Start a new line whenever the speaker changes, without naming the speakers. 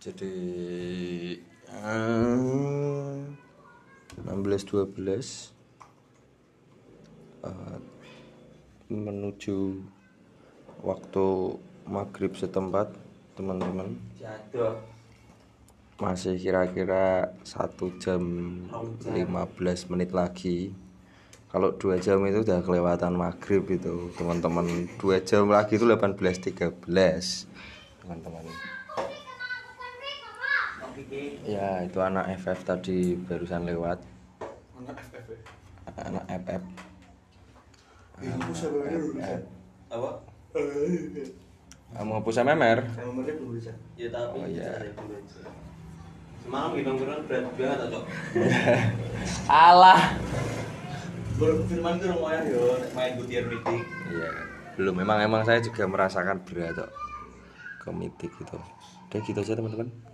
Jadi eh, 16 12 eh, menuju waktu maghrib setempat teman-teman. Masih kira-kira satu jam 15 menit lagi. Kalau dua jam itu udah kelewatan maghrib itu teman-teman. Dua jam lagi itu 18.13 teman-teman ya itu anak FF tadi barusan lewat
Anak FF ya.
anak FF
bayar dulu bisa.
Apa?
kamu hapus MMR
belum bisa.
Ya tapi
Oh, iya.
Semalam hitung berat banget cok.
alah
Baru firman itu rumahnya yo main butiar meeting.
iya belum memang emang saya juga merasakan berat kok ke mitik gitu. Udah gitu aja teman-teman